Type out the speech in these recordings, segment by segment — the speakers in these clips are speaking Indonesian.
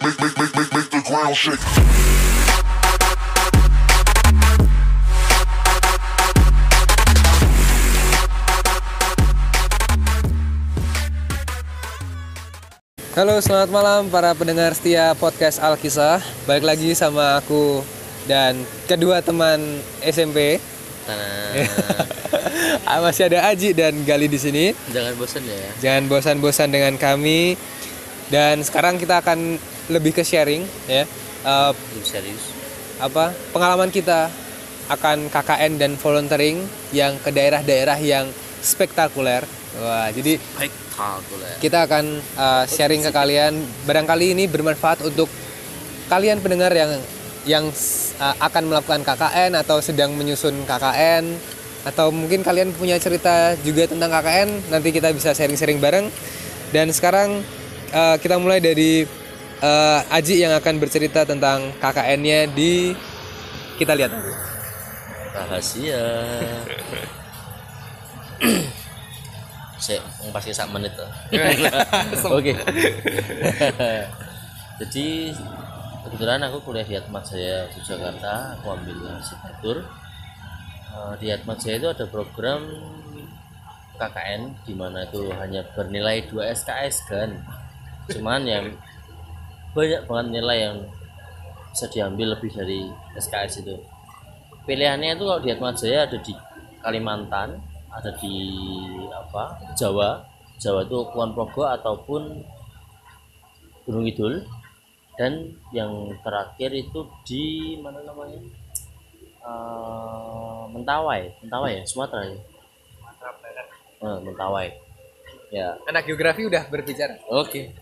make, make, make, make, make, make the ground shake. Halo, selamat malam para pendengar setia podcast Alkisah. Balik lagi sama aku dan kedua teman SMP. Masih ada Aji dan Gali di sini. Jangan bosan ya. Jangan bosan-bosan dengan kami. Dan sekarang kita akan lebih ke sharing ya. Belum serius. apa pengalaman kita akan KKN dan volunteering yang ke daerah-daerah yang spektakuler. Wah, jadi Spektakuler. kita akan uh, sharing ke kalian barangkali ini bermanfaat untuk kalian pendengar yang yang uh, akan melakukan KKN atau sedang menyusun KKN atau mungkin kalian punya cerita juga tentang KKN nanti kita bisa sharing-sharing bareng dan sekarang uh, kita mulai dari uh, Aji yang akan bercerita tentang KKN-nya di kita lihat nanti. Rahasia. Saya pasti sak menit tuh. Oke. Jadi kebetulan aku kuliah di Atmat Jaya Yogyakarta, aku ambil arsitektur. Eh, di Atmat Jaya itu ada program KKN di mana itu hanya bernilai 2 SKS kan. Cuman yang banyak banget nilai yang bisa diambil lebih dari SKS itu. Pilihannya itu kalau di Atmat Jaya ada di Kalimantan ada di apa Jawa. Jawa itu Kulon Progo ataupun Gunung Kidul. Dan yang terakhir itu di mana namanya? Eh, Mentawai. Mentawai ya Sumatera ya? Eh, Mentawai ya Anak geografi udah berbicara. Oke.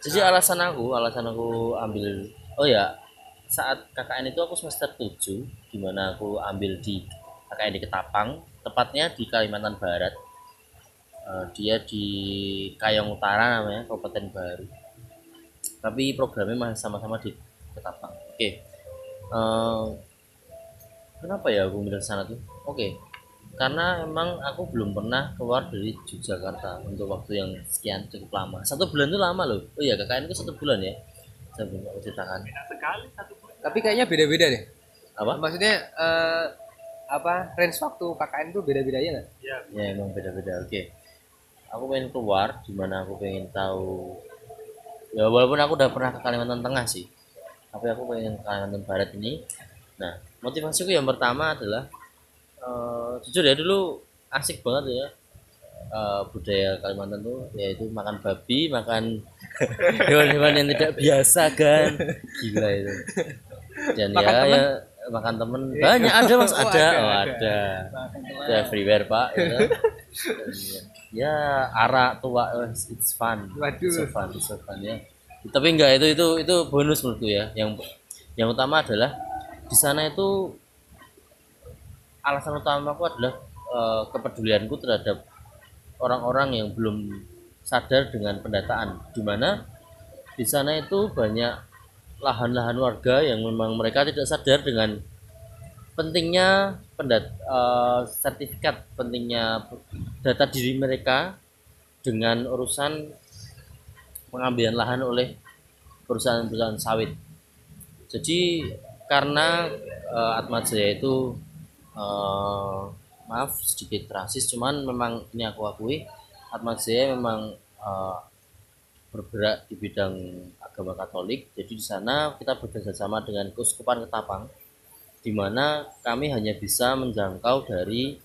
Jadi alasan aku, alasan aku ambil oh ya, saat KKN itu aku semester 7 di mana aku ambil di KKN di Ketapang, tepatnya di Kalimantan Barat. Eh, dia di Kayong Utara namanya, Kabupaten Baru. Tapi programnya masih sama-sama di Ketapang. Oke. Eh, kenapa ya aku milih sana tuh? Oke karena emang aku belum pernah keluar dari Yogyakarta untuk waktu yang sekian cukup lama. Satu bulan itu lama loh. Oh iya KKN itu satu bulan ya. Saya belum aku ceritakan. Tapi kayaknya beda-beda deh. apa? Maksudnya eh, apa range waktu KKN tuh beda-beda ya nggak? ya emang beda-beda. Oke. Aku pengen keluar di mana aku pengen tahu. Ya walaupun aku udah pernah ke Kalimantan Tengah sih. Tapi aku pengen ke Kalimantan Barat ini. Nah motivasiku yang pertama adalah eh, jujur ya dulu asik banget ya. Eh, budaya Kalimantan tuh yaitu makan babi makan hewan-hewan yang tidak biasa kan. Gila itu. Dan Makan ya, temen? ya makan temen. Banyak ada mas. Oh, ada. ada, oh, ada. ada. Everywhere pak ya, kan? Ya, ya arak tua it's fun. Waduh. it's so fun it's so fun ya. Tapi enggak itu itu itu bonus menurutku ya. Yang yang utama adalah di sana itu alasan utamaku adalah eh, kepedulianku terhadap orang-orang yang belum sadar dengan pendataan di mana di sana itu banyak lahan-lahan warga yang memang mereka tidak sadar dengan pentingnya pendat eh, sertifikat pentingnya data diri mereka dengan urusan pengambilan lahan oleh perusahaan-perusahaan sawit. Jadi karena eh, Atma Jaya itu eh, maaf sedikit rasis, cuman memang ini aku akui Atma Jaya memang eh, bergerak di bidang agama Katolik. Jadi di sana kita bekerja sama dengan Keuskupan Ketapang, di mana kami hanya bisa menjangkau dari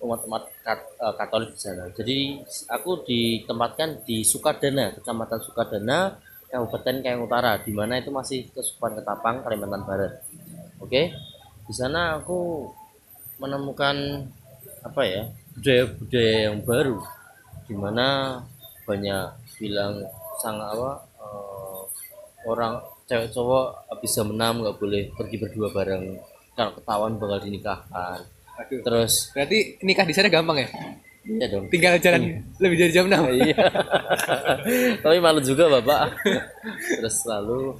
umat-umat Kat- eh, Katolik di sana. Jadi aku ditempatkan di Sukadana, Kecamatan Sukadana, Kabupaten Kayang Utara, di mana itu masih Keuskupan Ketapang, Kalimantan Barat. Oke, di sana aku menemukan apa ya budaya-budaya yang baru, di mana banyak bilang sangat apa eh, orang cewek cowok bisa menam nggak boleh pergi berdua bareng kalau ketahuan bakal dinikahkan Aduh. terus Berarti nikah di sana gampang ya? iya dong Tinggal jalan lebih dari jam 6. iya tapi malu juga bapak terus lalu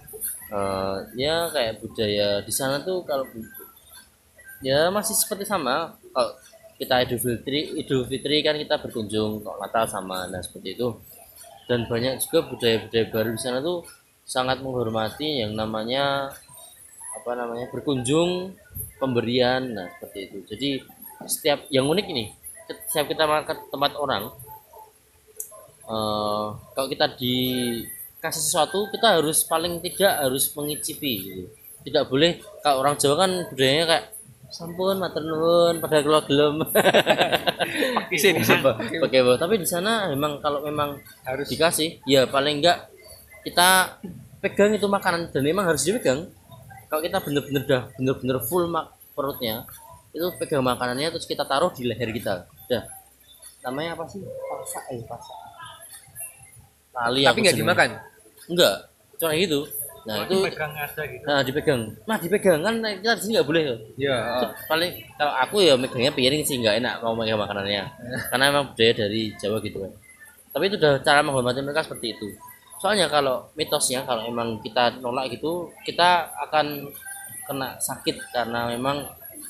eh, ya kayak budaya di sana tuh kalau ya masih seperti sama. Kalau kita Idul Fitri Idul Fitri kan kita berkunjung kalau Natal sama nah seperti itu. Dan banyak juga budaya-budaya baru di sana tuh sangat menghormati yang namanya apa namanya berkunjung pemberian nah seperti itu. Jadi setiap yang unik ini setiap kita ke tempat orang eh, kalau kita dikasih sesuatu kita harus paling tidak harus mengicipi gitu. tidak boleh kalau orang Jawa kan budayanya kayak sampun matur nuwun pada keluar gelem. Sini, pakai bawah tapi di sana memang kalau memang Harus. dikasih ya paling enggak kita pegang itu makanan dan memang harus dipegang. Kalau kita bener-bener dah bener-bener full mak perutnya itu pegang makanannya terus kita taruh di leher kita. Dah. Namanya apa sih? Pasak eh pasak. Lali Tapi nggak dimakan. enggak cuma gitu nah itu nah dipegang. Nah dipegang kan kita di sini nggak boleh tuh Iya. itu paling kalau aku ya megangnya piring sih nggak enak mau megang makanannya. Karena memang budaya dari Jawa gitu kan. Tapi itu udah cara menghormati mereka seperti itu. Soalnya kalau mitosnya kalau emang kita nolak gitu kita akan kena sakit karena memang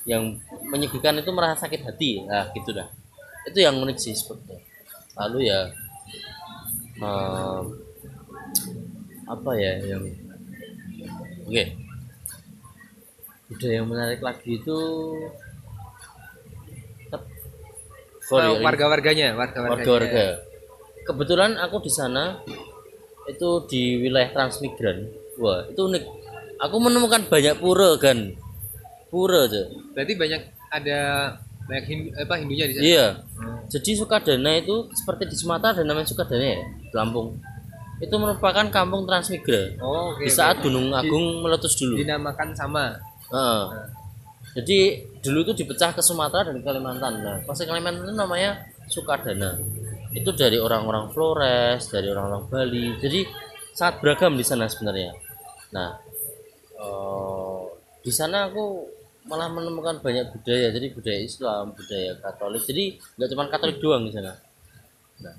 yang menyedihkan itu merasa sakit hati. Nah gitu dah. Itu yang unik sih seperti lalu ya em, apa ya yang oke. Budaya yang menarik lagi itu sorry, Oh, warga-warganya, warga-warganya. warga-warga. Kebetulan aku di sana itu di wilayah transmigran. Wah itu unik. Aku menemukan banyak pura kan pura tuh Berarti banyak ada banyak Hindu, apa Hindunya di sana. iya. Jadi Sukadana itu seperti di Sumatera ada namanya Sukadana ya di Lampung itu merupakan kampung transmigra Oh, oke. di saat Gunung Agung meletus dulu dinamakan sama. Heeh. Jadi dulu itu dipecah ke Sumatera dan Kalimantan. Nah, pas Kalimantan itu namanya Sukadana. Itu dari orang-orang Flores, dari orang-orang Bali. Jadi sangat beragam di sana sebenarnya. Nah, eh, di sana aku malah menemukan banyak budaya. Jadi budaya Islam, budaya Katolik. Jadi nggak cuma Katolik doang di sana. Nah,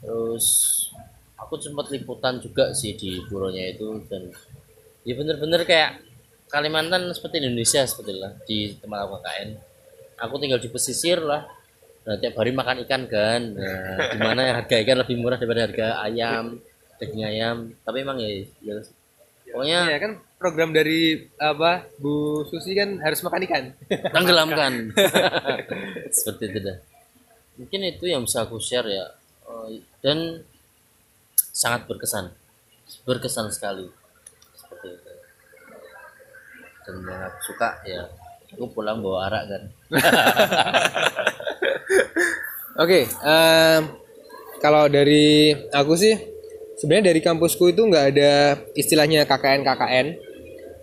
terus aku sempat liputan juga sih di puronya itu dan ya bener-bener kayak Kalimantan seperti Indonesia seperti lah di tempat aku KKN aku tinggal di pesisir lah. Nah, tiap hari makan ikan kan. Nah, di mana harga ikan lebih murah daripada harga ayam daging ayam. Tapi emang ya, ya pokoknya Iya kan program dari apa Bu Susi kan harus makan ikan. tenggelamkan. Seperti itu dah. Mungkin itu yang bisa aku share ya. Eh, dan sangat berkesan. Berkesan sekali. Seperti itu. Dan yang aku suka ya aku pulang bawa arak kan. Oke, em, kalau dari aku sih sebenarnya dari kampusku itu nggak ada istilahnya KKN KKN,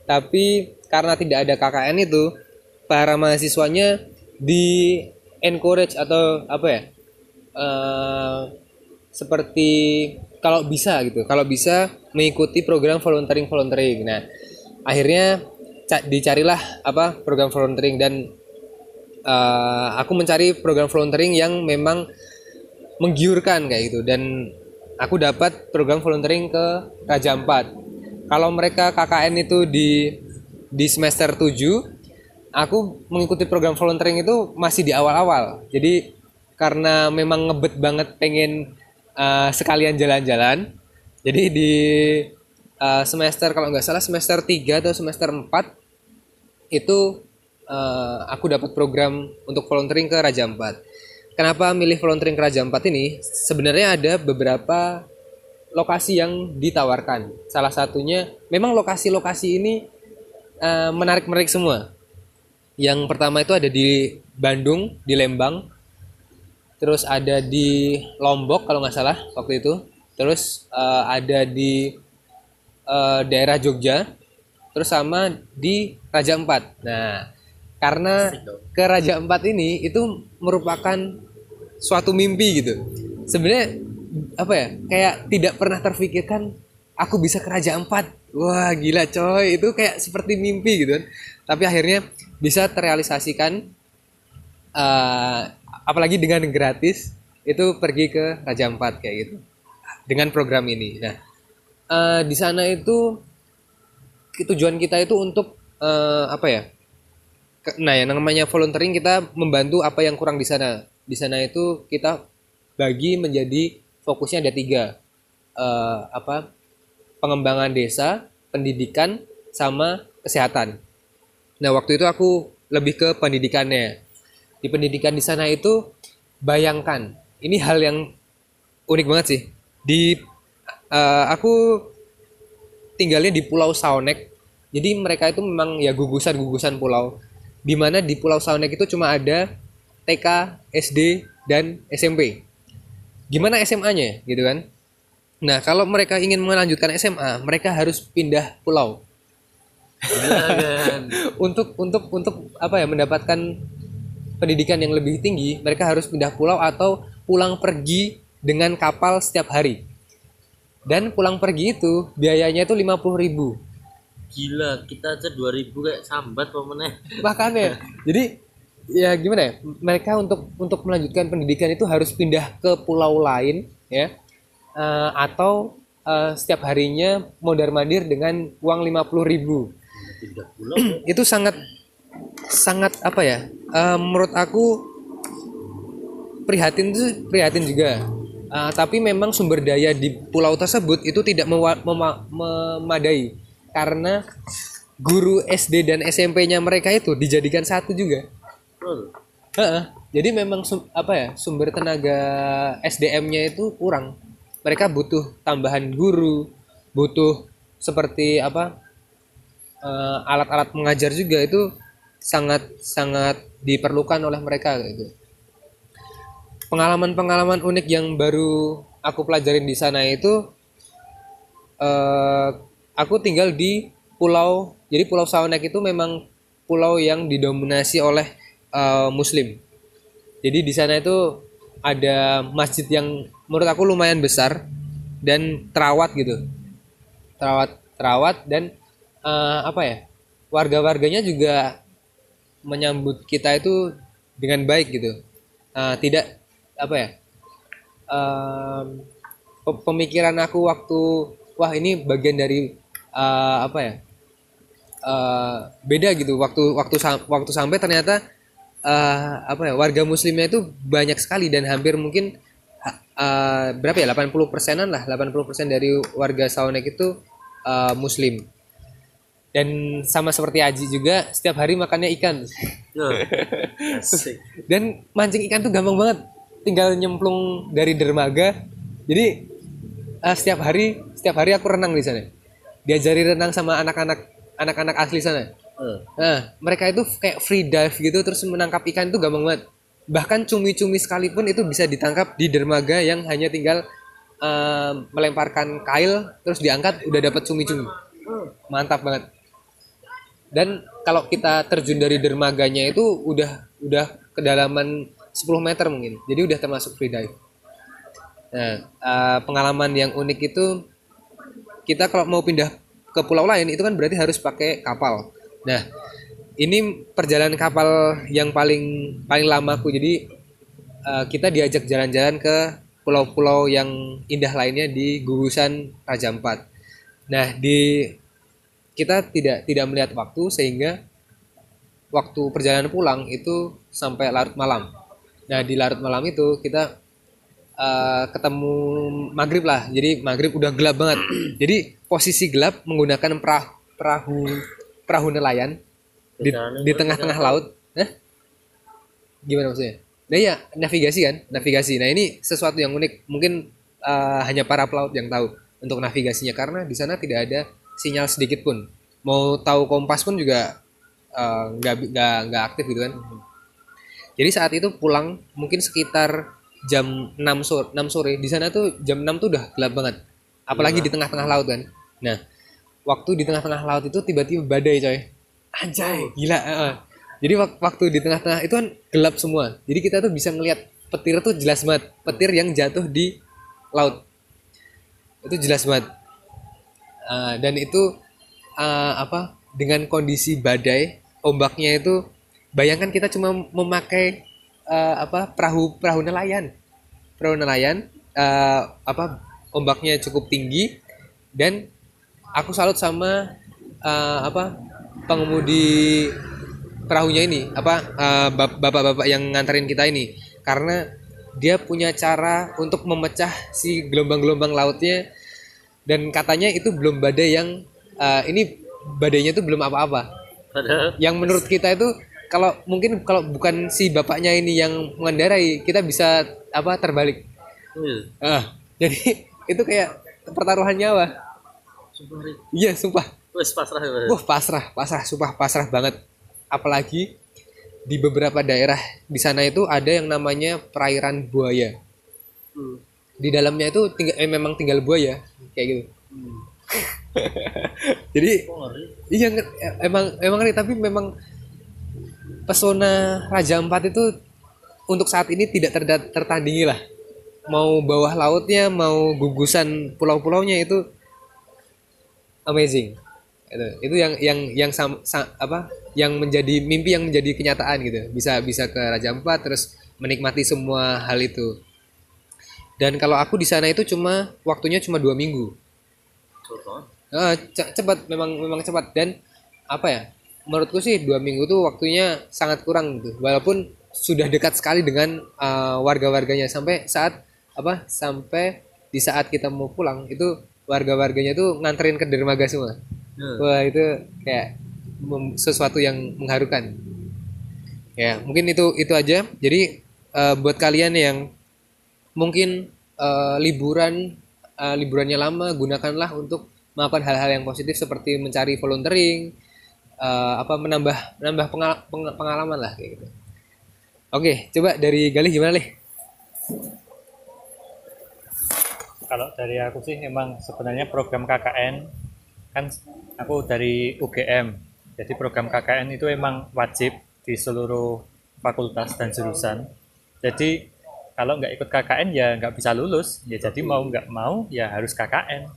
tapi karena tidak ada KKN itu para mahasiswanya di encourage atau apa ya eh, seperti kalau bisa gitu, kalau bisa mengikuti program volunteering volunteering. Nah, akhirnya ca- dicarilah apa program volunteering dan eh, aku mencari program volunteering yang memang menggiurkan kayak gitu dan aku dapat program volunteering ke Raja Ampat. Kalau mereka KKN itu di di semester 7, aku mengikuti program volunteering itu masih di awal-awal. Jadi karena memang ngebet banget pengen eh, sekalian jalan-jalan. Jadi di eh, semester kalau nggak salah semester 3 atau semester 4 itu eh, aku dapat program untuk volunteering ke Raja Ampat. Kenapa milih volunteering ke Raja Ampat ini? Sebenarnya ada beberapa lokasi yang ditawarkan. Salah satunya memang lokasi-lokasi ini menarik-menarik semua. Yang pertama itu ada di Bandung, di Lembang, terus ada di Lombok kalau nggak salah waktu itu, terus eh, ada di eh, daerah Jogja, terus sama di Raja Ampat. Nah, karena ke Raja Ampat ini itu merupakan suatu mimpi gitu. Sebenarnya apa ya? Kayak tidak pernah terfikirkan aku bisa ke Raja Ampat. Wah, gila coy. Itu kayak seperti mimpi gitu kan. Tapi akhirnya bisa terrealisasikan eh, apalagi dengan gratis itu pergi ke Raja Ampat kayak gitu. Dengan program ini. Nah, eh, di sana itu tujuan kita itu untuk eh, apa ya? Nah, yang namanya volunteering kita membantu apa yang kurang di sana. Di sana itu kita bagi menjadi fokusnya ada tiga, Eh, apa pengembangan desa, pendidikan, sama kesehatan. Nah waktu itu aku lebih ke pendidikannya. Di pendidikan di sana itu bayangkan, ini hal yang unik banget sih. Di eh, aku tinggalnya di Pulau Saonek. Jadi mereka itu memang ya gugusan-gugusan pulau. Di mana di Pulau Saonek itu cuma ada TK, SD, dan SMP. Gimana SMA-nya gitu kan? Nah, kalau mereka ingin melanjutkan SMA, mereka harus pindah pulau untuk untuk untuk apa ya mendapatkan pendidikan yang lebih tinggi mereka harus pindah pulau atau pulang pergi dengan kapal setiap hari dan pulang pergi itu biayanya itu 50.000 ribu Gila, kita aja 2000 kayak sambat pemenang. makanya jadi ya gimana ya mereka untuk untuk melanjutkan pendidikan itu harus pindah ke pulau lain ya Eh, atau eh, setiap harinya mondar mandir dengan uang 50.000 ribu Pindah pulau. itu sangat sangat apa ya eh, menurut aku prihatin itu prihatin juga Eh, tapi memang sumber daya di pulau tersebut itu tidak memadai karena guru SD dan SMP-nya mereka itu dijadikan satu juga Betul. Heeh. jadi memang sum- apa ya sumber tenaga SDM-nya itu kurang mereka butuh tambahan guru butuh seperti apa eh, alat-alat mengajar juga itu sangat sangat diperlukan oleh mereka gitu. Pengalaman-pengalaman unik yang baru aku pelajarin di sana itu eh, aku tinggal di pulau jadi pulau Saonek itu memang pulau yang didominasi oleh eh, Muslim. Jadi di sana itu ada masjid yang menurut aku lumayan besar dan terawat gitu. Terawat terawat dan eh, apa ya warga-warganya juga menyambut kita itu dengan baik gitu. Eh, tidak apa ya pe- pemikiran aku waktu wah ini bagian dari eh, apa ya eh, beda gitu. Waktu waktu waktu sampai ternyata eh, apa ya warga muslimnya itu banyak sekali dan hampir mungkin eh, berapa ya 80 persenan lah 80 persen dari warga Saonek itu eh, muslim dan sama seperti Aji juga setiap hari makannya ikan. Asik. dan mancing ikan tuh gampang banget. Tinggal nyemplung dari dermaga. Jadi eh, setiap hari setiap hari aku renang di sana. Diajari renang sama anak-anak anak-anak asli sana. Eh, nah mereka itu kayak free dive gitu terus menangkap ikan itu gampang banget. Bahkan cumi-cumi sekalipun itu bisa ditangkap di dermaga yang hanya tinggal eh, melemparkan kail terus diangkat udah dapat cumi-cumi. Mantap banget dan kalau kita terjun dari dermaganya itu udah udah kedalaman 10 meter mungkin. Jadi udah termasuk free dive. Nah eh, pengalaman yang unik itu kita kalau mau pindah ke pulau lain itu kan berarti harus pakai kapal. Nah ini perjalanan kapal yang paling paling lama aku. Jadi eh, kita diajak jalan-jalan ke pulau-pulau yang indah lainnya di gugusan Raja Ampat. Nah di kita tidak tidak melihat waktu sehingga waktu perjalanan pulang itu sampai larut malam. Nah di larut malam itu kita eh, ketemu maghrib lah. Jadi maghrib udah gelap banget. Jadi posisi gelap menggunakan perahu perahu perahu nelayan di, di tengah-tengah laut. Hah? Gimana maksudnya? Nah ya navigasi kan, navigasi. Nah ini sesuatu yang unik. Mungkin eh, hanya para pelaut yang tahu untuk navigasinya karena di sana tidak ada sinyal sedikit pun. Mau tahu kompas pun juga eh, nggak bi- nggak nggak aktif gitu kan. Jadi saat itu pulang mungkin sekitar jam 6 sore, 6 sore. Di sana tuh jam 6 tuh udah gelap banget. Apalagi di tengah-tengah laut kan. Nah, waktu di tengah-tengah laut itu tiba-tiba badai coy. Anjay, gila. heeh. Jadi wak- waktu di tengah-tengah itu kan gelap semua. Jadi kita tuh bisa ngelihat petir tuh jelas banget. Petir yang jatuh di laut. Itu jelas banget. Eh, dan itu eh, apa dengan kondisi badai ombaknya itu bayangkan kita cuma memakai eh, apa perahu perahu nelayan. Perahu nelayan eh, apa ombaknya cukup tinggi dan aku salut sama eh, apa pengemudi perahunya ini apa bap- bapak-bapak yang nganterin kita ini. Karena dia punya cara untuk memecah si gelombang-gelombang lautnya dan katanya itu belum badai yang eh, ini badainya itu belum apa-apa. Yang menurut kita itu kalau mungkin kalau bukan si bapaknya ini yang mengendarai kita bisa apa terbalik. Ah jadi itu kayak pertaruhan nyawa. Sumpah iya sumpah. Wes pasrah ya wah pasrah pasrah sumpah pasrah banget. Apalagi di beberapa daerah di sana itu ada yang namanya perairan buaya. Hmm. di dalamnya itu tinggal, eh, memang tinggal buaya kayak gitu. Hmm. jadi ngeri? iya emang emang ngeri, tapi memang pesona Raja Ampat itu untuk saat ini tidak terda- tertandingi lah. Mau bawah lautnya mau gugusan pulau-pulaunya itu amazing. Itu itu yang yang yang sam, sa- apa yang menjadi mimpi yang menjadi kenyataan gitu. Bisa bisa ke Raja Ampat terus menikmati semua hal itu dan kalau aku di sana itu cuma waktunya cuma dua minggu. Cepet banget. Ah, ce- cepat memang memang cepat. Dan apa ya menurutku sih dua minggu tuh waktunya sangat kurang gitu. Walaupun sudah dekat sekali dengan uh, warga-warganya. Sampai saat apa sampai di saat kita mau pulang itu warga-warganya tuh nganterin ke dermaga semua. Hmm. wah itu kayak sesuatu yang mengharukan. Ya mungkin itu itu aja. Jadi eh, buat kalian yang mungkin eh, liburan eh, liburannya lama gunakanlah untuk melakukan hal-hal yang positif seperti mencari volunteering eh, apa menambah menambah pengal- peng- pengalaman lah kayak gitu oke coba dari Galih gimana lih Kalau dari aku sih emang sebenarnya program KKN kan aku dari UGM. Jadi program KKN itu emang wajib di seluruh fakultas dan jurusan. Jadi kalau nggak ikut KKN ya nggak bisa lulus. Ya jadi mau nggak mau ya harus KKN.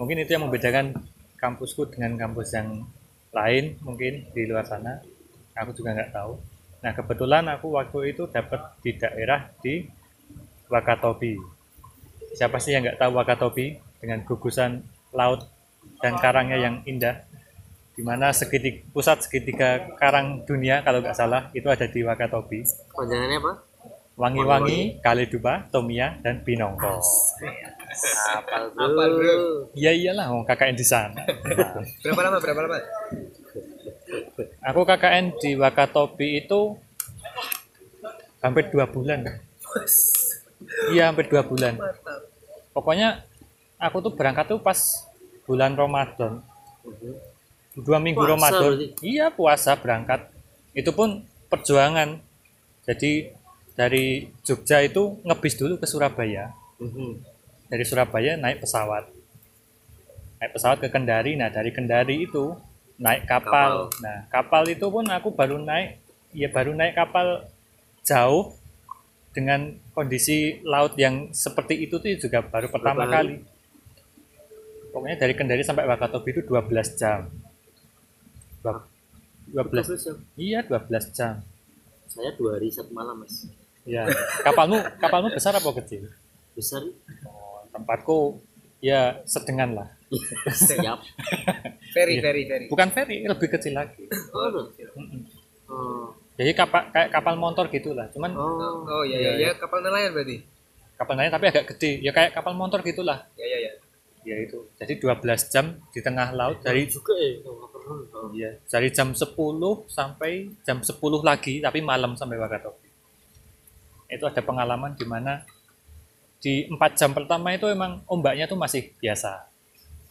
Mungkin itu yang membedakan kampusku dengan kampus yang lain mungkin di luar sana. Aku juga nggak tahu. Nah kebetulan aku waktu itu dapat di daerah di Wakatobi siapa sih yang nggak tahu Wakatobi dengan gugusan laut dan karangnya yang indah di mana segitiga, pusat segitiga karang dunia kalau nggak salah itu ada di Wakatobi Panjangannya apa? Wangi-Wangi, Kaledupa, Tomia, dan Pinongko Apal bro. Apal, bro. iya iyalah mau KKN di sana. Nah, berapa lama berapa lama? Aku KKN di Wakatobi itu hampir dua bulan. Iya hampir dua bulan. Pokoknya aku tuh berangkat tuh pas bulan Ramadan. Dua minggu Puasa Ramadan. berarti? iya puasa berangkat. Itu pun perjuangan. Jadi dari Jogja itu ngebis dulu ke Surabaya. Mhm. dari Surabaya naik pesawat. Naik pesawat ke Kendari. Nah dari Kendari itu naik kapal. Kapal. nah kapal itu pun aku baru naik ya baru naik kapal jauh dengan kondisi laut yang seperti itu tuh juga baru pertama kali. Pokoknya dari Kendari sampai Wakatobi itu 12 jam. Dua- 12 Terus ya, iya 12 jam. Saya dua hari satu malam mas. Ya kapalmu kapalmu besar apa kecil Besar. oh, tempatku ya sedengan lah Siap. ferry ferry ferry bukan ferry lebih kecil lagi Oh. Oh. jadi kapal kayak kapal motor gitulah cuman Oh. oh iya iya ya kapal nelayan berarti kapal lain tapi agak gede ya kayak kapal motor gitulah ya ya ya ya itu jadi 12 jam di tengah laut dari Juga ya. Oh, nggak pernah. Oh. ya dari jam 10 sampai jam 10 lagi tapi malam sampai Wakatobi itu ada pengalaman di mana di empat jam pertama itu emang ombaknya tuh masih biasa.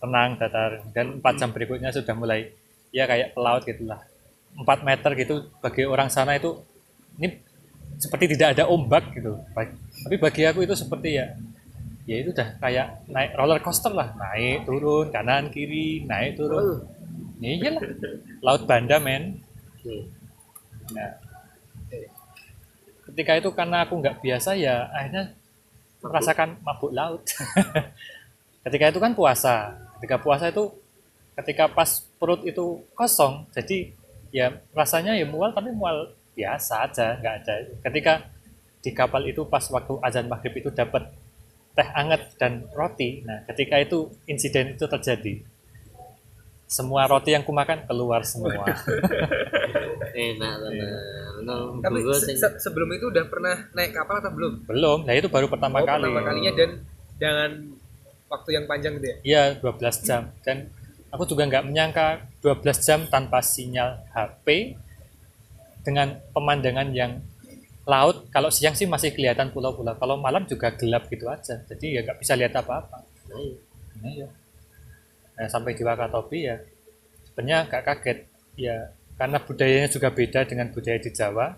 Tenang datar. Dan empat jam berikutnya sudah mulai ya kayak pelaut gitulah. 4 meter gitu bagi orang sana itu ini seperti tidak ada ombak gitu. Tapi bagi aku itu seperti ya ya itu udah kayak naik roller coaster lah. Naik turun kanan kiri naik turun. Ya iyalah. Laut banda men. Nah ketika itu karena aku nggak biasa ya akhirnya merasakan mabuk laut. Ketika itu kan puasa. Ketika puasa itu ketika pas perut itu kosong jadi ya rasanya ya mual tapi mual biasa aja nggak ada. Ketika di kapal itu pas waktu azan maghrib itu dapat teh hangat dan roti nah ketika itu insiden itu terjadi. Semua roti yang kumakan keluar semua. Enak tenan. Nang tapi se- se- sebelum itu udah pernah naik kapal atau belum? Belum. Nah itu baru pertama Oh, kali. pertama kalinya dan jangan waktu yang panjang gitu ya? Iya 12 jam. Dan aku juga nggak menyangka 12 jam tanpa sinyal HP dengan pemandangan yang laut. Kalau siang sih masih kelihatan pulau-pulau kalau malam juga gelap gitu aja. Jadi ya nggak bisa lihat apa-apa. Nah, iya. Nah, sampai di Wakatobi ya sebenarnya agak kaget. Ya karena budayanya juga beda dengan budaya di Jawa.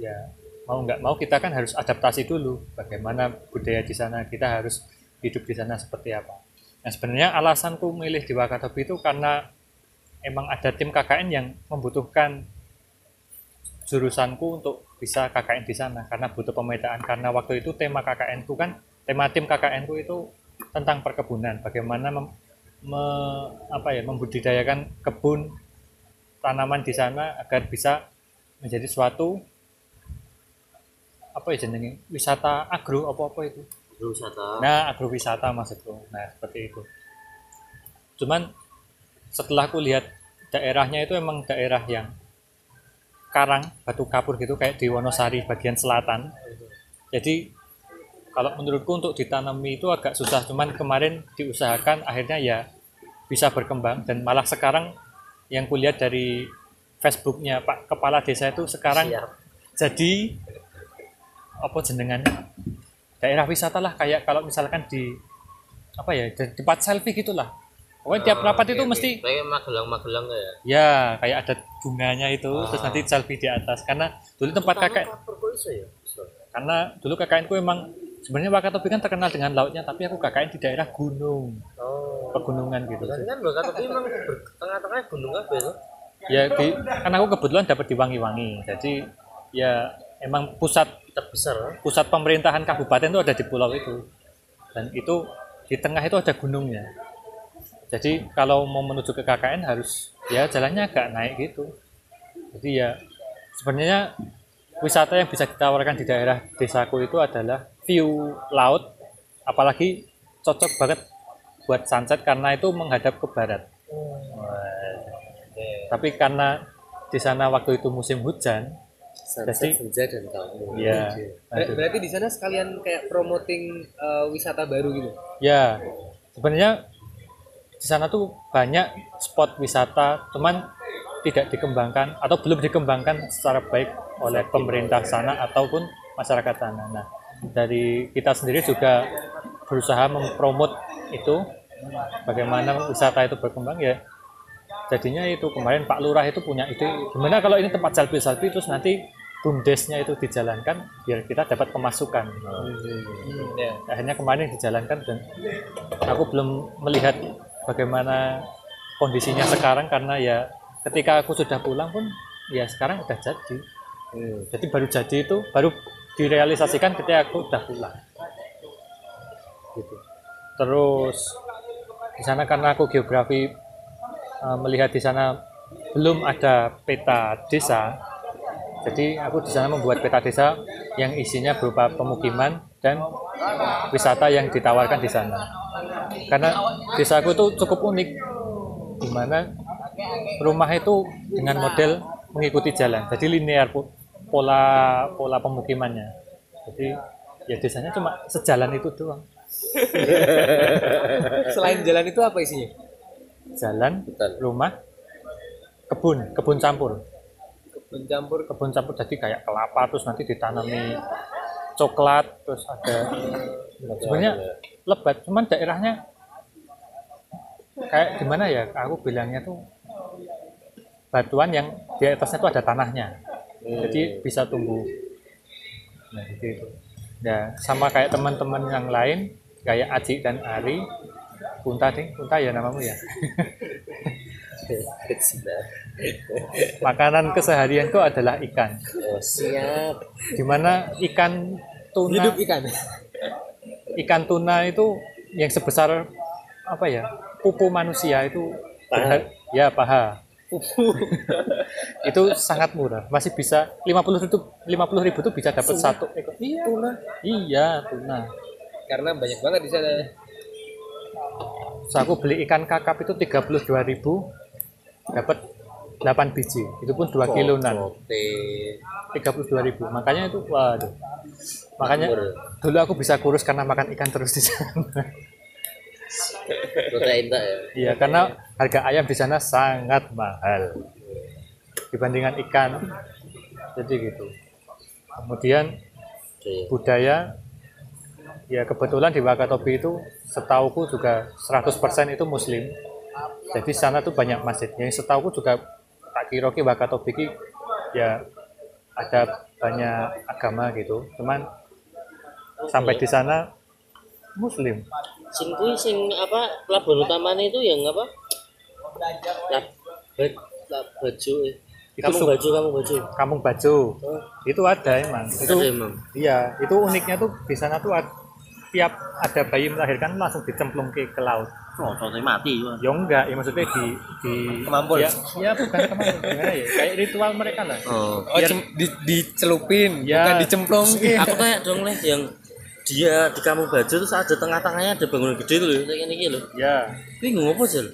Ya mau nggak mau kita kan harus adaptasi dulu. Bagaimana budaya di sana kita harus hidup di sana seperti apa. Nah sebenarnya alasanku milih di Wakatobi itu karena emang ada tim KKN yang membutuhkan jurusanku untuk bisa KKN di sana. Karena butuh pemetaan. Karena waktu itu tema KKN ku kan tema tim KKN ku itu tentang perkebunan. Bagaimana mem- me- apa ya membudidayakan kebun tanaman di sana agar bisa menjadi suatu apa ya jenenge? Wisata agro apa apa itu. Wisata nah agrowisata maksudku. Nah seperti itu. Cuman setelah aku lihat daerahnya itu emang daerah yang karang batu kapur gitu kayak di Wonosari bagian selatan. Jadi kalau menurutku untuk ditanami itu agak susah. Cuman kemarin diusahakan akhirnya ya bisa berkembang. Dan malah sekarang yang kulihat dari Facebooknya Pak Kepala Desa itu sekarang jadi apa jenengan daerah wisata lah kayak kalau misalkan di apa ya di tempat selfie gitulah. Pokoknya tiap rapat itu mesti kayak magelang-magelang ya? Ya kayak ada bunganya itu terus nanti selfie di atas. Karena dulu tempat iso ya karena dulu KKN ku emang sebenarnya Wakatobi kan terkenal dengan lautnya tapi aku KKN di daerah gunung. Oh. Pegunungan gitu. Kan kan loh tapi emang ber- tengah-tengah gunung apa itu ya di kan aku kebetulan dapat di Wangi-Wangi. Jadi ya emang pusat terbesar kan? pusat pemerintahan kabupaten itu ada di pulau itu. Dan itu di tengah itu ada gunungnya. Jadi kalau mau menuju ke KKN harus ya jalannya agak naik gitu. Jadi ya sebenarnya wisata yang bisa ditawarkan di daerah desaku itu adalah view laut apalagi cocok banget buat sunset karena itu menghadap ke barat. Wah. tapi karena di sana waktu itu musim hujan Jadi- senja dan kamu ya Ber- berarti di sana sekalian kayak promoting eh, wisata baru gitu? Ya, sebenarnya di sana tuh banyak spot wisata, cuman tidak dikembangkan atau belum dikembangkan secara baik oleh pemerintah sana ataupun masyarakat sana. Nah, dari kita sendiri juga berusaha mempromot itu, bagaimana wisata itu berkembang ya. Jadinya itu kemarin Pak Lurah itu punya ide, gimana kalau ini tempat selfie-selfie terus nanti bumdesnya itu dijalankan biar kita dapat pemasukan. ya akhirnya kemarin dijalankan dan aku belum melihat bagaimana kondisinya sekarang karena ya ketika aku sudah pulang pun ya sekarang udah jadi jadi baru jadi itu baru direalisasikan ketika aku udah pulang gitu terus di sana karena aku geografi eh, melihat di sana belum ada peta desa jadi aku di sana membuat peta desa yang isinya berupa pemukiman dan wisata yang ditawarkan di sana. Karena desaku itu cukup unik, di mana rumah itu dengan model mengikuti jalan, jadi linear pola pola pemukimannya. Jadi ya desanya cuma sejalan itu doang. selain jalan itu apa isinya Jalan, Betul. rumah, kebun, kebun campur. mencampur ke kebun campur jadi kayak kelapa terus nanti ditanami coklat terus ada sebenarnya lebat cuman daerahnya kayak gimana ya aku bilangnya tuh batuan yang di atasnya tuh ada tanahnya jadi bisa tumbuh. Nah gitu ya sama kayak teman-teman yang lain kayak Aji dan Ari. Kunta ding Kunta ya namamu ya. Makanan keseharianku adalah ikan. Oh, siap. Di mana ikan tuna hidup ikan. Ikan tuna itu yang sebesar apa ya? Pupu manusia itu berha- ya paha itu sangat murah masih bisa 50 ribu 50 ribu tuh bisa dapat satu ekor. Iya. Tuna. Iya tuna. Karena banyak banget di sana. Terus aku beli ikan kakap itu 32 ribu dapat 8 biji. Itu pun 2 kilonan. Oke. 32 ribu. Makanya itu waduh. Makanya dulu aku bisa kurus karena makan ikan terus di sana protein tak ya Iya, karena harga ayam di sana sangat mahal dibandingkan ikan. Jadi gitu. Kemudian Iya. budaya ya kebetulan di Wakatobi itu setauku juga 100% itu muslim. Jadi sana tuh banyak masjid. Yang setauku juga tak kira ki Wakatobi ki ya ada banyak agama gitu. Cuman sampai di sana muslim. sing kuwi sing apa pelabuhan utamanya itu yang apa lab baj lab baju eh. Itu kamu baju kamu baju Kampung Bajo. oh, Itu ada emang. Itu ada emang Iya, itu uniknya tuh di sana tuh ad- tiap ada bayi melahirkan langsung dicemplung ke, ke laut. oh soalnya mati Wah. Ya enggak, ya maksudnya di di Kemampul. Ya, ya bukan kemampul, gimana ya? Kayak ritual mereka lah. oh Oh, di, dicelupin, Ya. bukan dicemplung. aku tanya dong leh yang dia di kamu baju terus ada tengah-tengahnya ada bangunan gede tuh loh kayak gini loh Ya, ini ngopo sih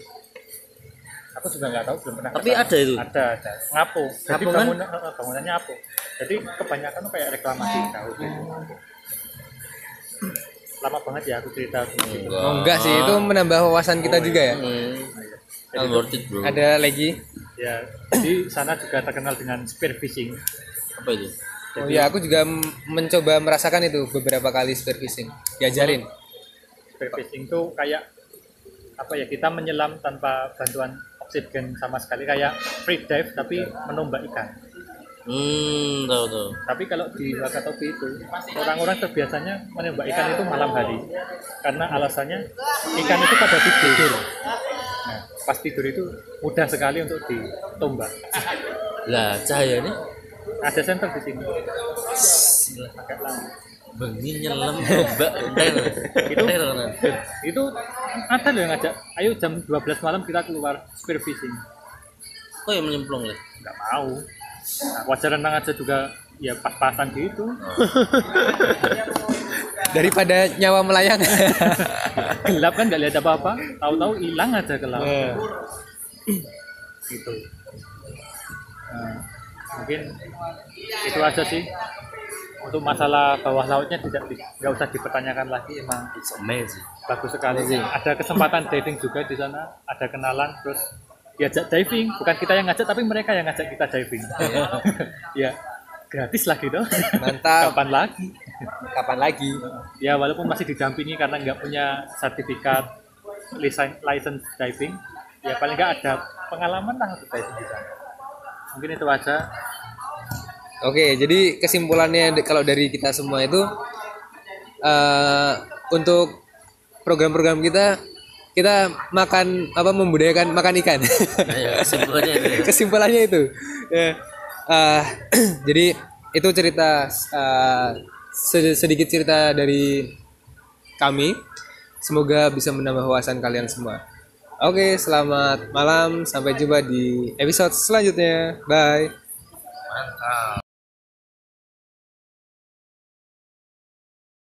aku juga nggak tahu belum pernah. Tapi ada itu? Ada, ada. Ngapo. Jadi Ngapungan? bangunan, eh, bangunannya apa? Jadi kebanyakan tuh kayak reklamasi tahu gitu. Lama banget ya aku cerita. Oh, enggak sih, itu menambah wawasan kita juga ya. hmm. Worth it bro Ada lagi. Ya, jadi sana juga terkenal dengan spearfishing. apa itu Oh ya, aku juga mencoba merasakan itu beberapa kali spearfishing. Diajarin. Spearfishing tuh kayak apa ya kita menyelam tanpa bantuan oksigen sama sekali kayak free dive tapi menembak ikan. hmm tahu tahu Tapi kalau di Wakatobi itu orang-orang terbiasanya menembak ikan itu malam hari karena alasannya ikan itu pada tidur. Nah, pas tidur itu mudah sekali untuk ditombak. lah cahayanya Ada senter di sini. Agak lama. bengi nyelam mbak Itu- Itu ada loh yang ngajak, ayo jam 12 malam kita keluar spearfishing. kok yang menyemplung leh nggak mau nah, wajar renang aja juga ya pas-pasan gitu Daripada nyawa melayang. gelap kan nggak lihat apa-apa tahu-tahu hilang aja ke laut Eh. gitu Nah, mungkin itu aja sih. Untuk masalah bawah lautnya tidak nggak usah dipertanyakan lagi emang it's amazing. bagus sekali. Sih ada kesempatan diving juga di sana ada kenalan terus diajak diving. Bukan kita yang ngajak tapi mereka yang ngajak kita diving. Ya gratis lah gitu Mantap. kapan lagi? Kapan lagi? ya walaupun masih didampingi karena nggak punya sertifikat license, license diving ya paling nggak ada pengalaman lah untuk diving di sana mungkin itu aja Oke, jadi kesimpulannya kalau dari kita semua itu eh untuk program-program kita kita makan apa membudayakan makan ikan. Ayo, kesimpulannya itu ya. Kesimpulannya itu. Ya. Eh, jadi itu cerita sed- sedikit cerita dari kami. Semoga bisa menambah wawasan kalian semua. Oke, selamat malam. Sampai jumpa di episode selanjutnya. Bye. mantap